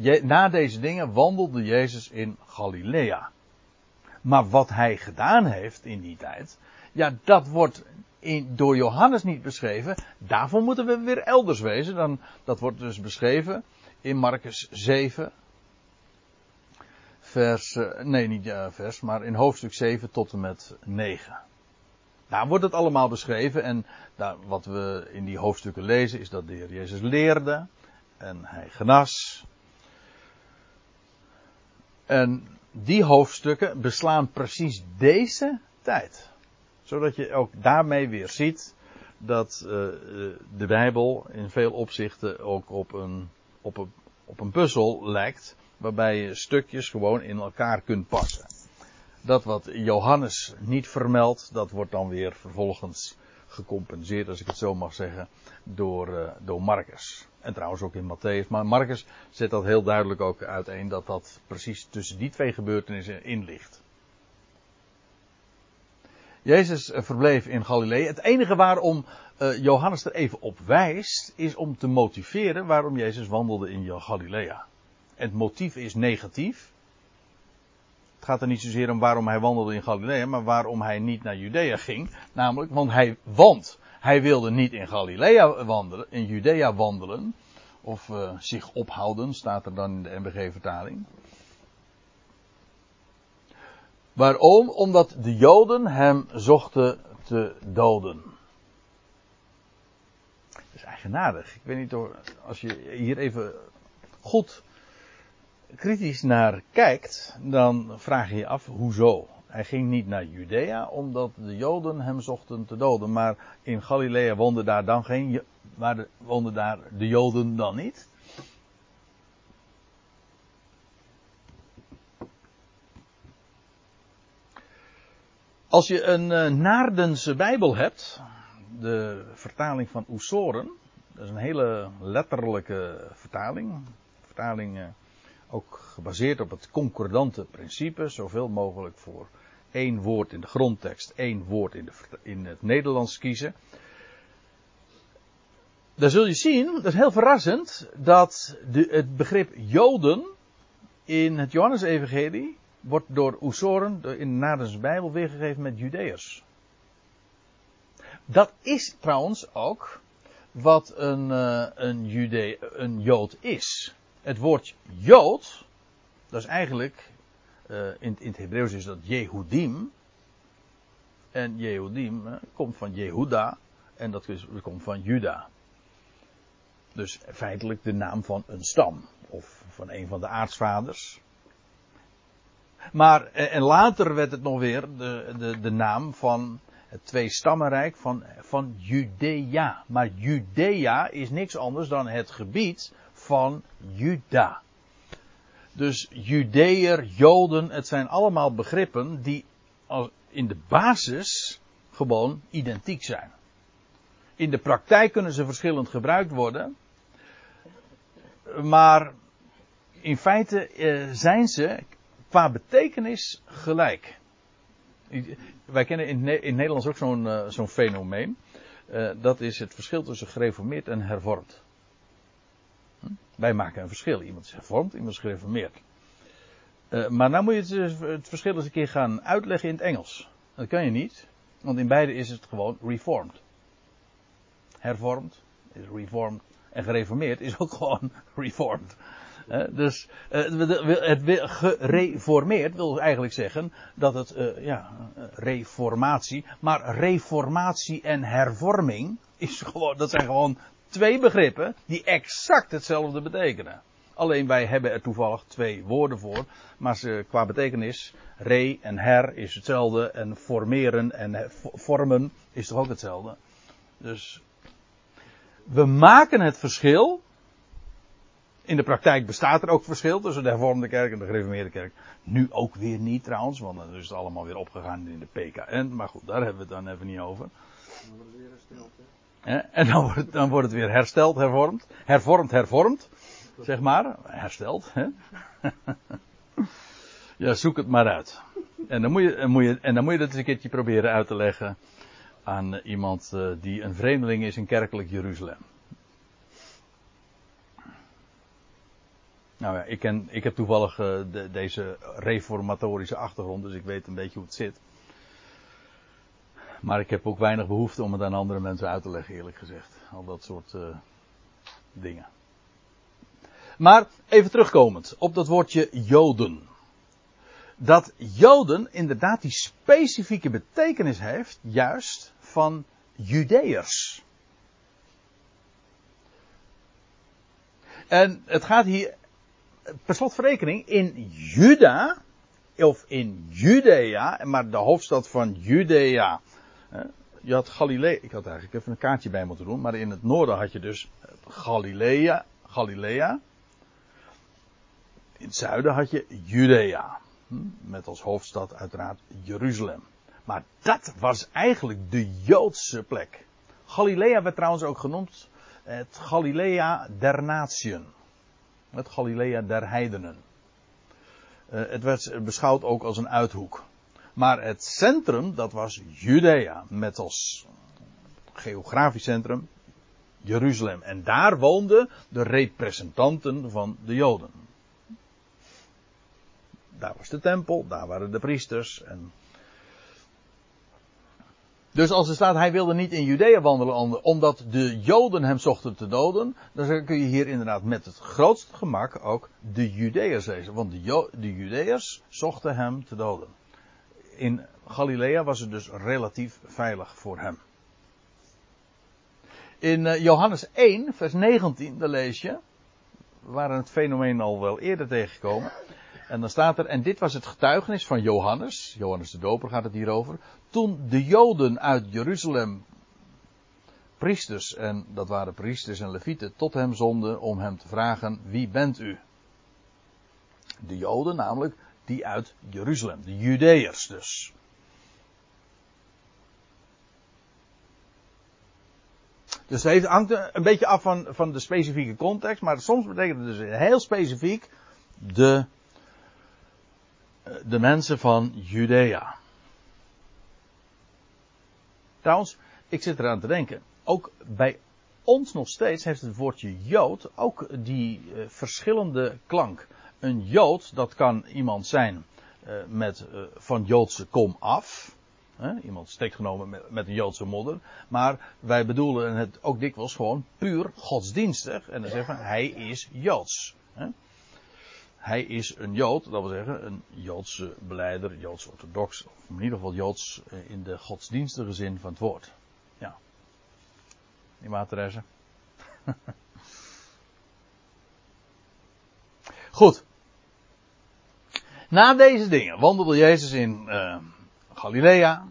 Uh, na deze dingen wandelde Jezus in Galilea. Maar wat hij gedaan heeft in die tijd, ja, dat wordt in, door Johannes niet beschreven. Daarvoor moeten we weer elders wezen. Dan, dat wordt dus beschreven in Marcus 7. Vers, uh, nee niet vers, maar in hoofdstuk 7 tot en met 9. Daar wordt het allemaal beschreven en daar, wat we in die hoofdstukken lezen is dat de Heer Jezus leerde en hij genas. En die hoofdstukken beslaan precies deze tijd. Zodat je ook daarmee weer ziet dat uh, de Bijbel in veel opzichten ook op een, op, een, op een puzzel lijkt. Waarbij je stukjes gewoon in elkaar kunt passen. Dat wat Johannes niet vermeldt, dat wordt dan weer vervolgens gecompenseerd, als ik het zo mag zeggen, door, uh, door Marcus. En trouwens ook in Matthäus. Maar Marcus zet dat heel duidelijk ook uiteen dat dat precies tussen die twee gebeurtenissen in ligt. Jezus eh, verbleef in Galilea. Het enige waarom uh, Johannes er even op wijst, is om te motiveren waarom Jezus wandelde in Galilea. Het motief is negatief. Het gaat er niet zozeer om waarom hij wandelde in Galilea, maar waarom hij niet naar Judea ging. Namelijk, want hij, want hij wilde niet in Galilea wandelen, in Judea wandelen. Of uh, zich ophouden, staat er dan in de MBG-vertaling. Waarom? Omdat de Joden hem zochten te doden. Dat is eigenaardig. Ik weet niet hoor, als je hier even goed kritisch naar kijkt, dan vraag je je af hoezo. Hij ging niet naar Judea omdat de Joden hem zochten te doden, maar in Galilea woonden daar dan geen, waar woonden daar de Joden dan niet? Als je een uh, Naardense Bijbel hebt, de vertaling van Oesoren, dat is een hele letterlijke vertaling, vertaling uh, ook gebaseerd op het concordante principe, zoveel mogelijk voor één woord in de grondtekst, één woord in, de, in het Nederlands kiezen. Dan zul je zien, dat is heel verrassend, dat de, het begrip Joden in het Johannesevangelie wordt door Oesoren in de Nadense Bijbel weergegeven met Judeërs. Dat is trouwens ook wat een, uh, een, een Jood is. Het woord Jood, dat is eigenlijk, uh, in, in, het Hebreeuws is dat Jehudim. En Jehudim uh, komt van Jehuda en dat, dat komt van Juda. Dus feitelijk de naam van een stam. Of van een van de aartsvaders. Maar, eh, en later werd het nog weer de, de, de naam van het twee stammenrijk van, van Judea. Maar Judea is niks anders dan het gebied van Juda. Dus Judeër, Joden, het zijn allemaal begrippen die in de basis gewoon identiek zijn. In de praktijk kunnen ze verschillend gebruikt worden. Maar in feite eh, zijn ze qua betekenis gelijk. Wij kennen in, het Nederlands ook zo'n uh, zo'n fenomeen. Uh, dat is het verschil tussen gereformeerd en hervormd. Wij maken een verschil. Iemand is hervormd, iemand is gereformeerd. Uh, maar nou moet je het, het, verschil eens een keer gaan uitleggen in het Engels. Dat kan je niet, want in beide is het gewoon reformed. Hervormd is reformed en gereformeerd is ook gewoon reformed. dus het gereformeerd wil eigenlijk zeggen dat het, ja, reformatie, maar reformatie en hervorming is gewoon, dat zijn gewoon twee begrippen die exact hetzelfde betekenen. Alleen wij hebben er toevallig twee woorden voor. Maar ze, qua betekenis, re en her is hetzelfde. En formeren en vormen is toch ook hetzelfde. Dus we maken het verschil. In de praktijk bestaat er ook verschil tussen de hervormde kerk en de gereformeerde kerk. Nu ook weer niet trouwens, want dan is het allemaal weer opgegaan in de PKN. Maar goed, daar hebben we het dan even niet over. Wordt het weer hè? En dan wordt, dan wordt het weer hersteld, hervormd. Hervormd, hervormd zeg maar, hersteld. Hè? ja, zoek het maar uit. En dan, moet je, moet je, en dan moet je dat eens een keertje proberen uit te leggen aan iemand uh, die een vreemdeling is in kerkelijk Jeruzalem. Nou ja, ik, ken, ik heb toevallig uh, de, deze reformatorische achtergrond, dus ik weet een beetje hoe het zit. Maar ik heb ook weinig behoefte om het aan andere mensen uit te leggen, eerlijk gezegd. Al dat soort uh, dingen. Maar even terugkomend op dat woordje Joden. Dat Joden inderdaad die specifieke betekenis heeft, juist van Judeërs. En het gaat hier, per slotverrekening, in Juda, of in Judea, maar de hoofdstad van Judea. Je had Galilea, ik had eigenlijk even een kaartje bij moeten doen, maar in het noorden had je dus Galilea, Galilea. In het zuiden had je Judea. Hm, met als hoofdstad uiteraard Jeruzalem. Maar dat was eigenlijk de Joodse plek. Galilea werd trouwens ook genoemd het Galilea der Natieën. Het Galilea der Heidenen. Uh, het werd beschouwd ook als een uithoek. Maar het centrum, dat was Judea. Met als geografisch centrum Jeruzalem. En daar woonden de representanten van de Joden daar was de tempel, daar waren de priesters. En... Dus als er staat, hij wilde niet in Judea wandelen omdat de Joden hem zochten te doden, dan kun je hier inderdaad met het grootste gemak ook de Judeërs lezen. Want de, jo de Judeërs zochten hem te doden. In Galilea was het dus relatief veilig voor hem. In uh, Johannes 1, vers 19, daar lees je, we waren het fenomeen al wel eerder tegengekomen. En dan staat er, en dit was het getuigenis van Johannes, Johannes de Doper gaat het hier over, toen de Joden uit Jeruzalem priesters, en dat waren priesters en levieten, tot hem zonden om hem te vragen, wie bent u? De Joden namelijk, die uit Jeruzalem, de Judeërs dus. Dus het hangt een beetje af van, van de specifieke context, maar soms betekent het dus heel specifiek de de mensen van Judea. Trouwens, ik zit eraan te denken, ook bij ons nog steeds heeft het woordje Jood ook die uh, verschillende klank. Een Jood, dat kan iemand zijn uh, met, uh, van Joodse kom af. iemand steekt genomen met, met, een Joodse modder. Maar wij bedoelen het ook dikwijls gewoon puur godsdienstig. En dan zeggen we, hij is Joods. Hij is een Jood, dat wil zeggen een Joodse beleider, Joods orthodox, of in ieder geval Joods eh, in de godsdienstige zin van het woord. Ja. Therese? Goed. Na deze dingen wandelde Jezus in uh, Galilea,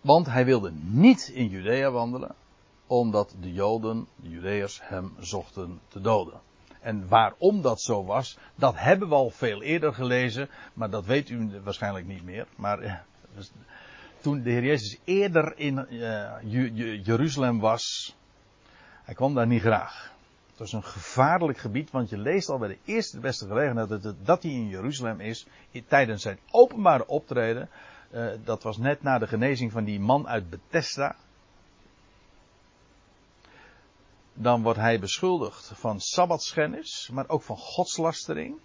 want hij wilde niet in Judea wandelen, omdat de Joden, de Judeërs, hem zochten te doden. En waarom dat zo was, dat hebben we al veel eerder gelezen, maar dat weet u waarschijnlijk niet meer. Maar eh, dus, toen de Heer Jezus eerder in uh, Jeruzalem was, hij kwam daar niet graag. Het was een gevaarlijk gebied, want je leest al bij de eerste beste gelegenheid dat, dat hij in Jeruzalem is, tijdens zijn openbare optreden. Uh, dat was net na de genezing van die man uit Bethesda, dan wordt hij beschuldigd van sabbatschennis, maar ook van godslastering.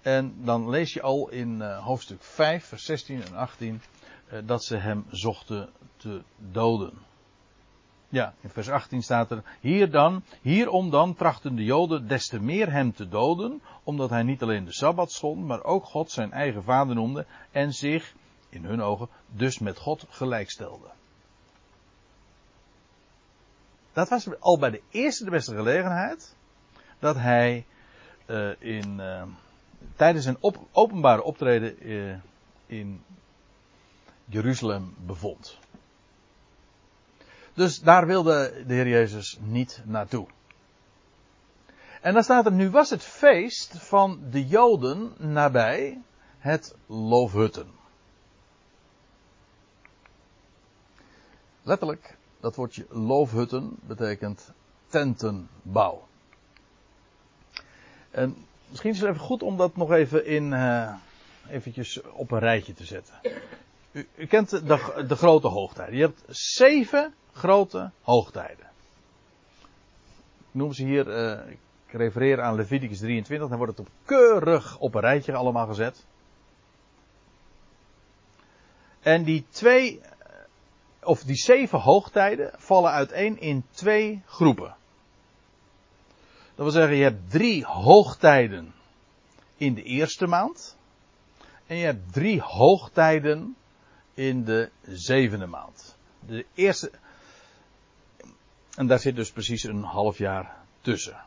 En dan lees je al in uh, hoofdstuk 5, vers 16 en 18, uh, dat ze hem zochten te doden. Ja, in vers 18 staat er, hier dan, hierom dan trachten de Joden des te meer hem te doden, omdat hij niet alleen de Sabbat schond, maar ook God zijn eigen vader noemde en zich, in hun ogen, dus met God gelijkstelde. Dat was al bij de eerste de beste gelegenheid dat hij uh, in, uh, tijdens zijn op, openbare optreden uh, in Jeruzalem bevond. Dus daar wilde de Heer Jezus niet naartoe. En dan staat er, nu was het feest van de Joden nabij het Loofhutten. Letterlijk, dat woordje loofhutten betekent tentenbouw. En misschien is het even goed om dat nog even in, uh, eventjes op een rijtje te zetten. U, u kent de, de, grote hoogtijden. Je hebt zeven grote hoogtijden. Ik noem ze hier, uh, ik refereer aan Leviticus 23, dan wordt het op keurig op een rijtje allemaal gezet. En die twee, of die zeven hoogtijden vallen uiteen in twee groepen. Dat wil zeggen, je hebt drie hoogtijden in de eerste maand. En je hebt drie hoogtijden in de zevende maand. De eerste. En daar zit dus precies een half jaar tussen.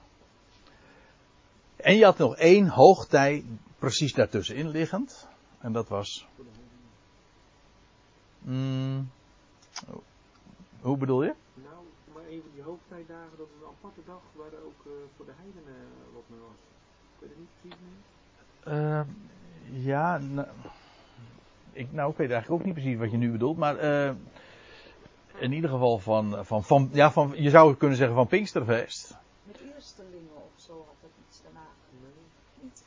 En je had nog één hoogtij precies daartussenin liggend. En dat was. Mm, hoe bedoel je? Nou, maar een van die hoogtijdagen, dat is een aparte dag waar er ook uh, voor de heidenen uh, wat mee was. Kun je het niet precies meer? Uh, ja, nou, ik, nou, ik weet eigenlijk ook niet precies wat je nu bedoelt, maar uh, in ieder geval van, van, van, ja, van, je zou kunnen zeggen van Pinksterfeest. Met eerstelingen of zo had dat iets daarna. Niet.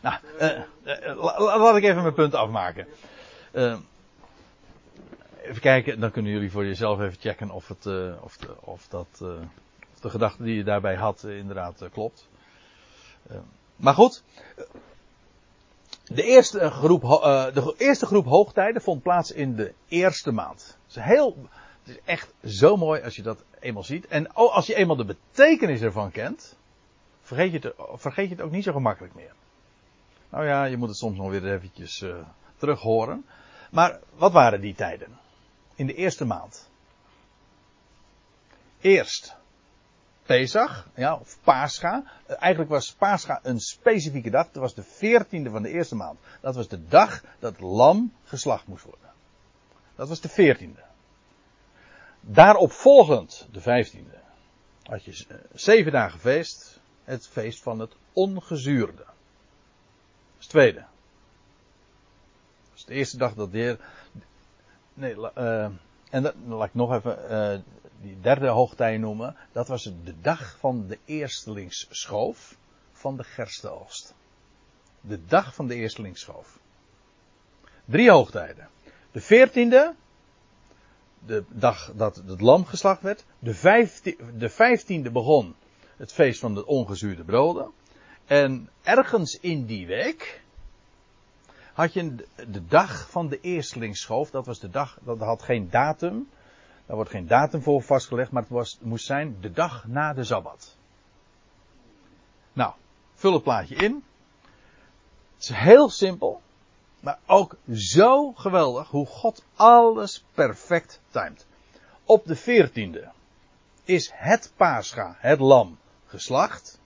Nou, uh, laat ik even mijn punt afmaken. Uh, even kijken, dan kunnen jullie voor jezelf even checken of, het, of, de, of, dat, of de gedachte die je daarbij had inderdaad klopt. maar goed, de eerste, groep, de eerste groep hoogtijden vond plaats in de eerste maand. Het is, heel, het is echt zo mooi als je dat eenmaal ziet. En als je eenmaal de betekenis ervan kent, vergeet je het, vergeet je het ook niet zo gemakkelijk meer. Nou ja, je moet het soms nog weer eventjes uh, terug horen. Maar wat waren die tijden? In de eerste maand. Eerst Pesach, ja, of Pascha. Eigenlijk was Pascha een specifieke dag. Dat was de veertiende van de eerste maand. Dat was de dag dat het lam geslacht moest worden. Dat was de veertiende. Daarop volgend, de vijftiende, had je zeven dagen feest. Het feest van het ongezuurde. Dat is het tweede. Dat is de eerste dag dat de Heer. Nee, uh, en dat, laat ik nog even uh, die derde hoogtij noemen. Dat was de dag van de eerstelingsschoof van de gerstenoogst. De dag van de eerstelingsschoof. Drie hoogtijden. De veertiende, de dag dat het lam geslacht werd. De, vijftiende, de vijftiende begon het feest van de ongezuurde broden. En ergens in die week had je de dag van de eerstelingsschoof. Dat was de dag, dat had geen datum. Daar wordt geen datum voor vastgelegd, maar het, was, moest zijn de dag na de Sabbat. Nou, vul het plaatje in. Het is heel simpel, maar ook zo geweldig hoe God alles perfect timed. Op de veertiende is het paascha, het lam, geslacht.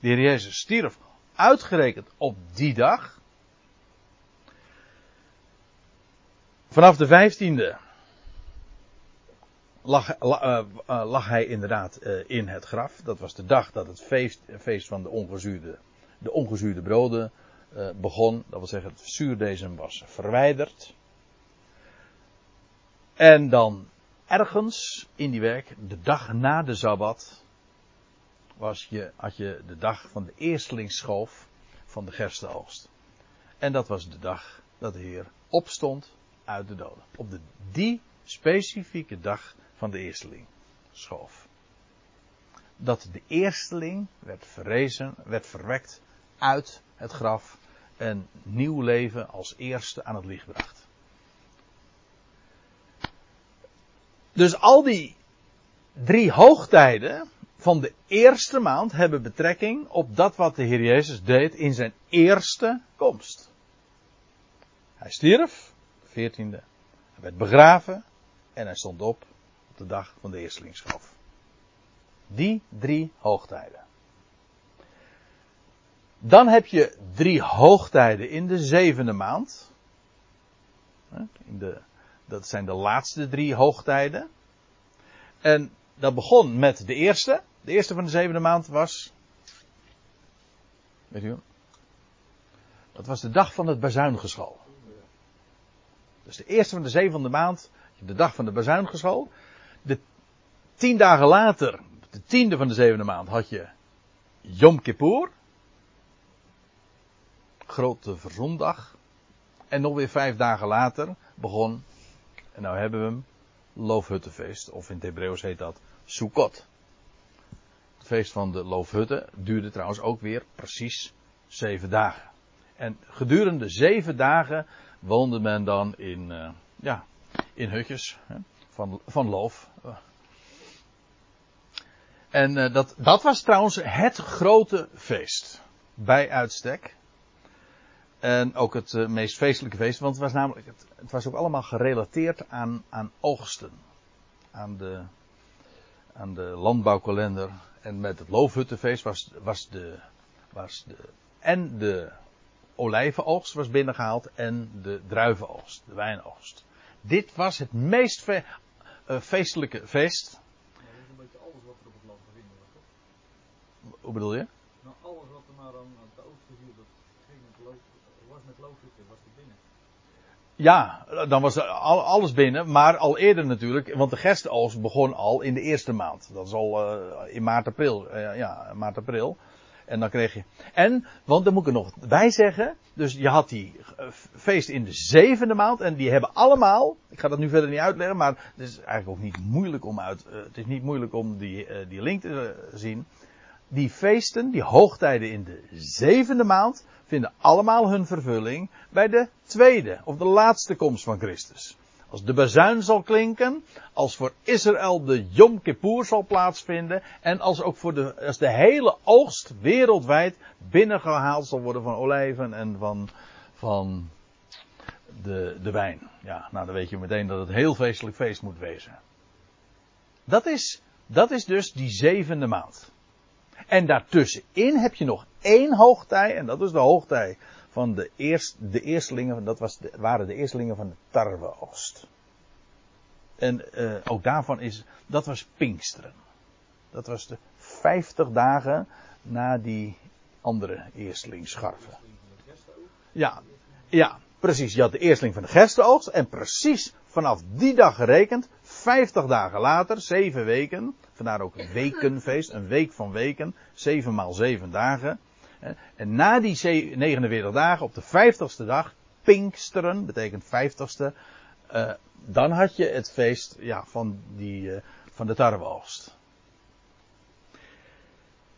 De Heer Jezus stierf uitgerekend op die dag. Vanaf de vijftiende lag, uh, uh, lag hij inderdaad in het graf. Dat was de dag dat het feest, feest van de ongezuurde, de ongezuurde broden begon. Dat wil zeggen, het zuurdezem was verwijderd. En dan ergens in die week, de dag na de Sabbat, was je, had je de dag van de eerstelingsschoof van de gerstenoogst. En dat was de dag dat de Heer opstond uit de doden. Op de, die specifieke dag van de eersteling schoof. Dat de eersteling werd verrezen, werd verwekt uit het graf en nieuw leven als eerste aan het licht bracht. Dus al die drie hoogtijden van de eerste maand hebben betrekking op dat wat de Heer Jezus deed in zijn eerste komst. Hij stierf, de veertiende. Hij werd begraven en hij stond op de dag van de eerstelingsschoof. Die drie hoogtijden. Dan heb je drie hoogtijden in de zevende maand. In de, dat zijn de laatste drie hoogtijden. En dat begon met de eerste. De eerste van de zevende maand was. Weet u? Dat was de dag van het bazuingeschal. Dus de eerste van de zevende maand, de dag van de bazuingeschal. De tien dagen later, de tiende van de zevende maand, had je Yom Kippur. Grote verzondag. En nog weer vijf dagen later begon, en nou hebben we hem, Loofhuttenfeest. Of in het Hebreeuws heet dat Sukkot. Het feest van de Loofhutten duurde trouwens ook weer precies zeven dagen. En gedurende zeven dagen woonde men dan in, uh, ja, in hutjes hè, van, van loof. En uh, dat, dat was trouwens het grote feest. Bij uitstek. En ook het uh, meest feestelijke feest, want het was namelijk, het, het, was ook allemaal gerelateerd aan, aan oogsten. Aan de, aan de landbouwkalender. En met het loofhuttenfeest was, was de, was de, en de olijvenoogst was binnengehaald en de druivenoogst, de wijnoogst. Dit was het meest uh, feestelijke feest. Ja, dat is een beetje alles wat er op het land te vinden was, toch? Hoe bedoel je? Nou, alles wat er maar aan, aan het oosten viel, dat ging met loof, was met loofhutten, was er binnen. Ja, dan was er al, alles binnen, maar al eerder natuurlijk, want de gerstenoogst begon al in de eerste maand. Dat is al uh, in maart, april. Uh, ja, maart, april. En dan kreeg je. En, want dan moet ik er nog bij zeggen. Dus je had die feest in de zevende maand. En die hebben allemaal. Ik ga dat nu verder niet uitleggen. Maar het is eigenlijk ook niet moeilijk om uit. Uh, het is niet moeilijk om die, uh, die link te zien. Die feesten, die hoogtijden in de zevende maand. vinden allemaal hun vervulling. bij de tweede of de laatste komst van Christus. Als de bazuin zal klinken, als voor Israël de Yom Kippur zal plaatsvinden en als ook voor de, als de hele oogst wereldwijd binnengehaald zal worden van olijven en van, van de, de wijn. Ja, nou dan weet je meteen dat het heel feestelijk feest moet wezen. Dat is, dat is dus die zevende maand. En daartussenin heb je nog één hoogtij en dat is de hoogtij van de, eerst, de eerstelingen, dat was waren de eerstelingen van de tarweoogst. En uh, ook daarvan is, dat was Pinksteren. Dat was de 50 dagen na die andere eerstelingsscharven. Ja, ja, precies. Je had de eersteling van de gerstenoogst en precies vanaf die dag gerekend, 50 dagen later, 7 weken, vandaar ook een wekenfeest, een week van weken, 7 maal 7 dagen. En na die 49 dagen, op de 50ste dag, Pinksteren, betekent 50ste, uh, dan had je het feest ja, van, die, uh, van de tarweoogst.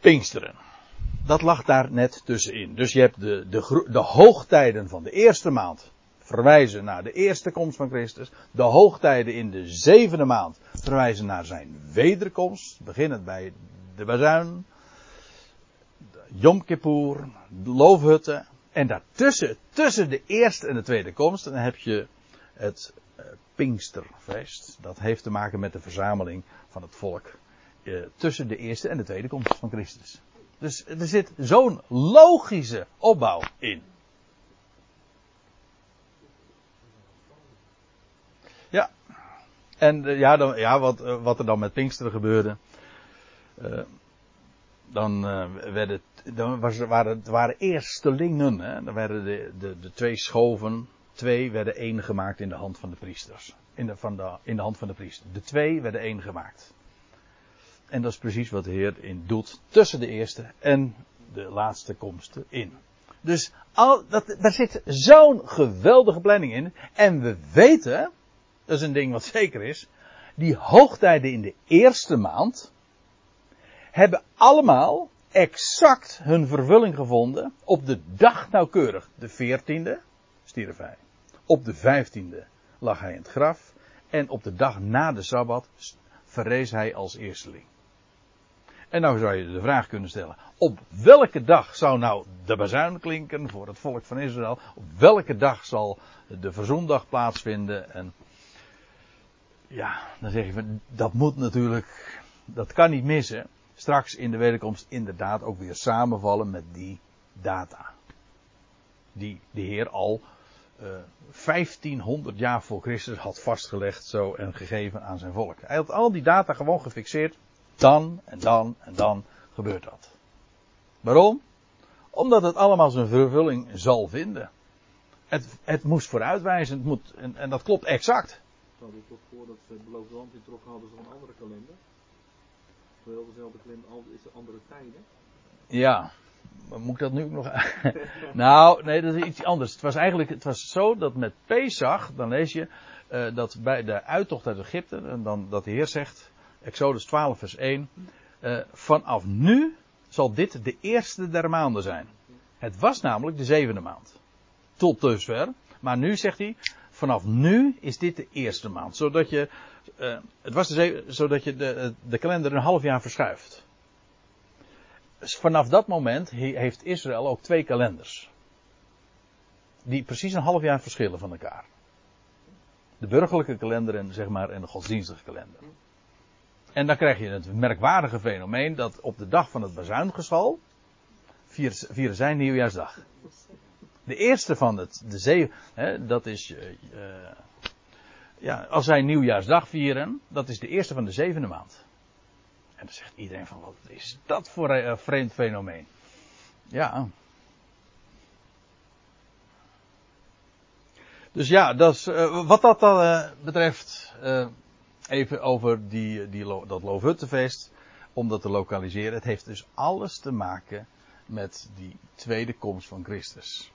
Pinksteren. Dat lag daar net tussenin. Dus je hebt de, de, de hoogtijden van de eerste maand verwijzen naar de eerste komst van Christus. De hoogtijden in de zevende maand verwijzen naar zijn wederkomst. Beginnend bij de bazuin. Yom Kippur, loofhutten. En daartussen, tussen de eerste en de tweede komst, dan heb je het uh, Pinksterfeest. Dat heeft te maken met de verzameling van het volk uh, tussen de eerste en de tweede komst van Christus. Dus er zit zo'n logische opbouw in. Ja. En uh, ja, dan, ja wat, wat er dan met Pinksteren gebeurde dan uh, werden, dan was, waren, het waren eerstelingen. Hè? Dan werden de, de, de twee schoven, twee werden één gemaakt in de hand van de priesters. In de, van in de hand van de priester. De twee werden één gemaakt. En dat is precies wat de Heer in doet tussen de eerste en de laatste komsten in. Dus al, dat, daar zit zo'n geweldige planning in. En we weten, dat is een ding wat zeker is, die hoogtijden in de eerste maand, hebben allemaal exact hun vervulling gevonden op de dag nauwkeurig. De 14e stierf hij. Op de 15e lag hij in het graf. En op de dag na de Sabbat verrees hij als eersteling. En nou zou je de vraag kunnen stellen: op welke dag zou nou de bazuin klinken voor het volk van Israël? Op welke dag zal de verzoendag plaatsvinden? En ja, dan zeg je van dat moet natuurlijk, dat kan niet missen. Straks in de wederkomst inderdaad ook weer samenvallen met die data. Die de Heer al uh, eh, 1500 jaar voor Christus had vastgelegd zo en gegeven aan zijn volk. Hij had al die data gewoon gefixeerd. Dan en dan en dan gebeurt dat. Waarom? Omdat het allemaal zijn vervulling zal vinden. Het, het moest vooruitwijzen, het moet, en, en dat klopt exact. Stel je toch voor dat ze het beloofde land introkken hadden ze een andere kalender? Dezelfde kalender, is er andere tijden? Ja, maar moet ik dat nu ook nog. nou, nee, dat is iets anders. Het was eigenlijk het was zo dat met Pesach, dan lees je uh, dat bij de uittocht uit Egypte, en dan dat de Heer zegt, Exodus 12, vers 1, uh, vanaf nu zal dit de eerste der maanden zijn. Het was namelijk de zevende maand. Tot dusver. Maar nu zegt hij, vanaf nu is dit de eerste maand. Zodat je, uh, het was de zodat je de, de kalender een half jaar verschuift. Dus vanaf dat moment heeft Israël ook twee kalenders. Die precies een half jaar verschillen van elkaar. De burgerlijke kalender en, zeg maar, en de godsdienstige kalender. En dan krijg je het merkwaardige fenomeen dat op de dag van het bazuingeschal vieren zij nieuwjaarsdag. De eerste van het, de zee, hè, dat is, uh, ja, als zij nieuwjaarsdag vieren, dat is de eerste van de zevende maand. En dan zegt iedereen van, wat is dat voor een uh, vreemd fenomeen? Ja. Dus ja, dat is, uh, wat dat dan betreft, even over die, die, dat Loofhuttenfeest, om dat te lokaliseren. Het heeft dus alles te maken met die tweede komst van Christus.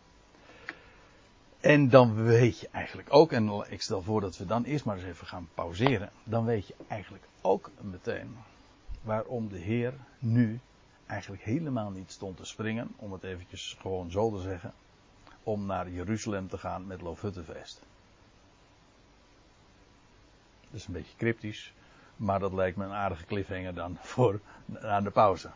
En dan weet je eigenlijk ook, en ik stel voor dat we dan eerst maar eens even gaan pauzeren. Dan weet je eigenlijk ook meteen waarom de Heer nu eigenlijk helemaal niet stond te springen, om het eventjes gewoon zo te zeggen, om naar Jeruzalem te gaan met Loofhuttenfeest. Dat is een beetje cryptisch, maar dat lijkt me een aardige cliffhanger dan voor aan de pauze.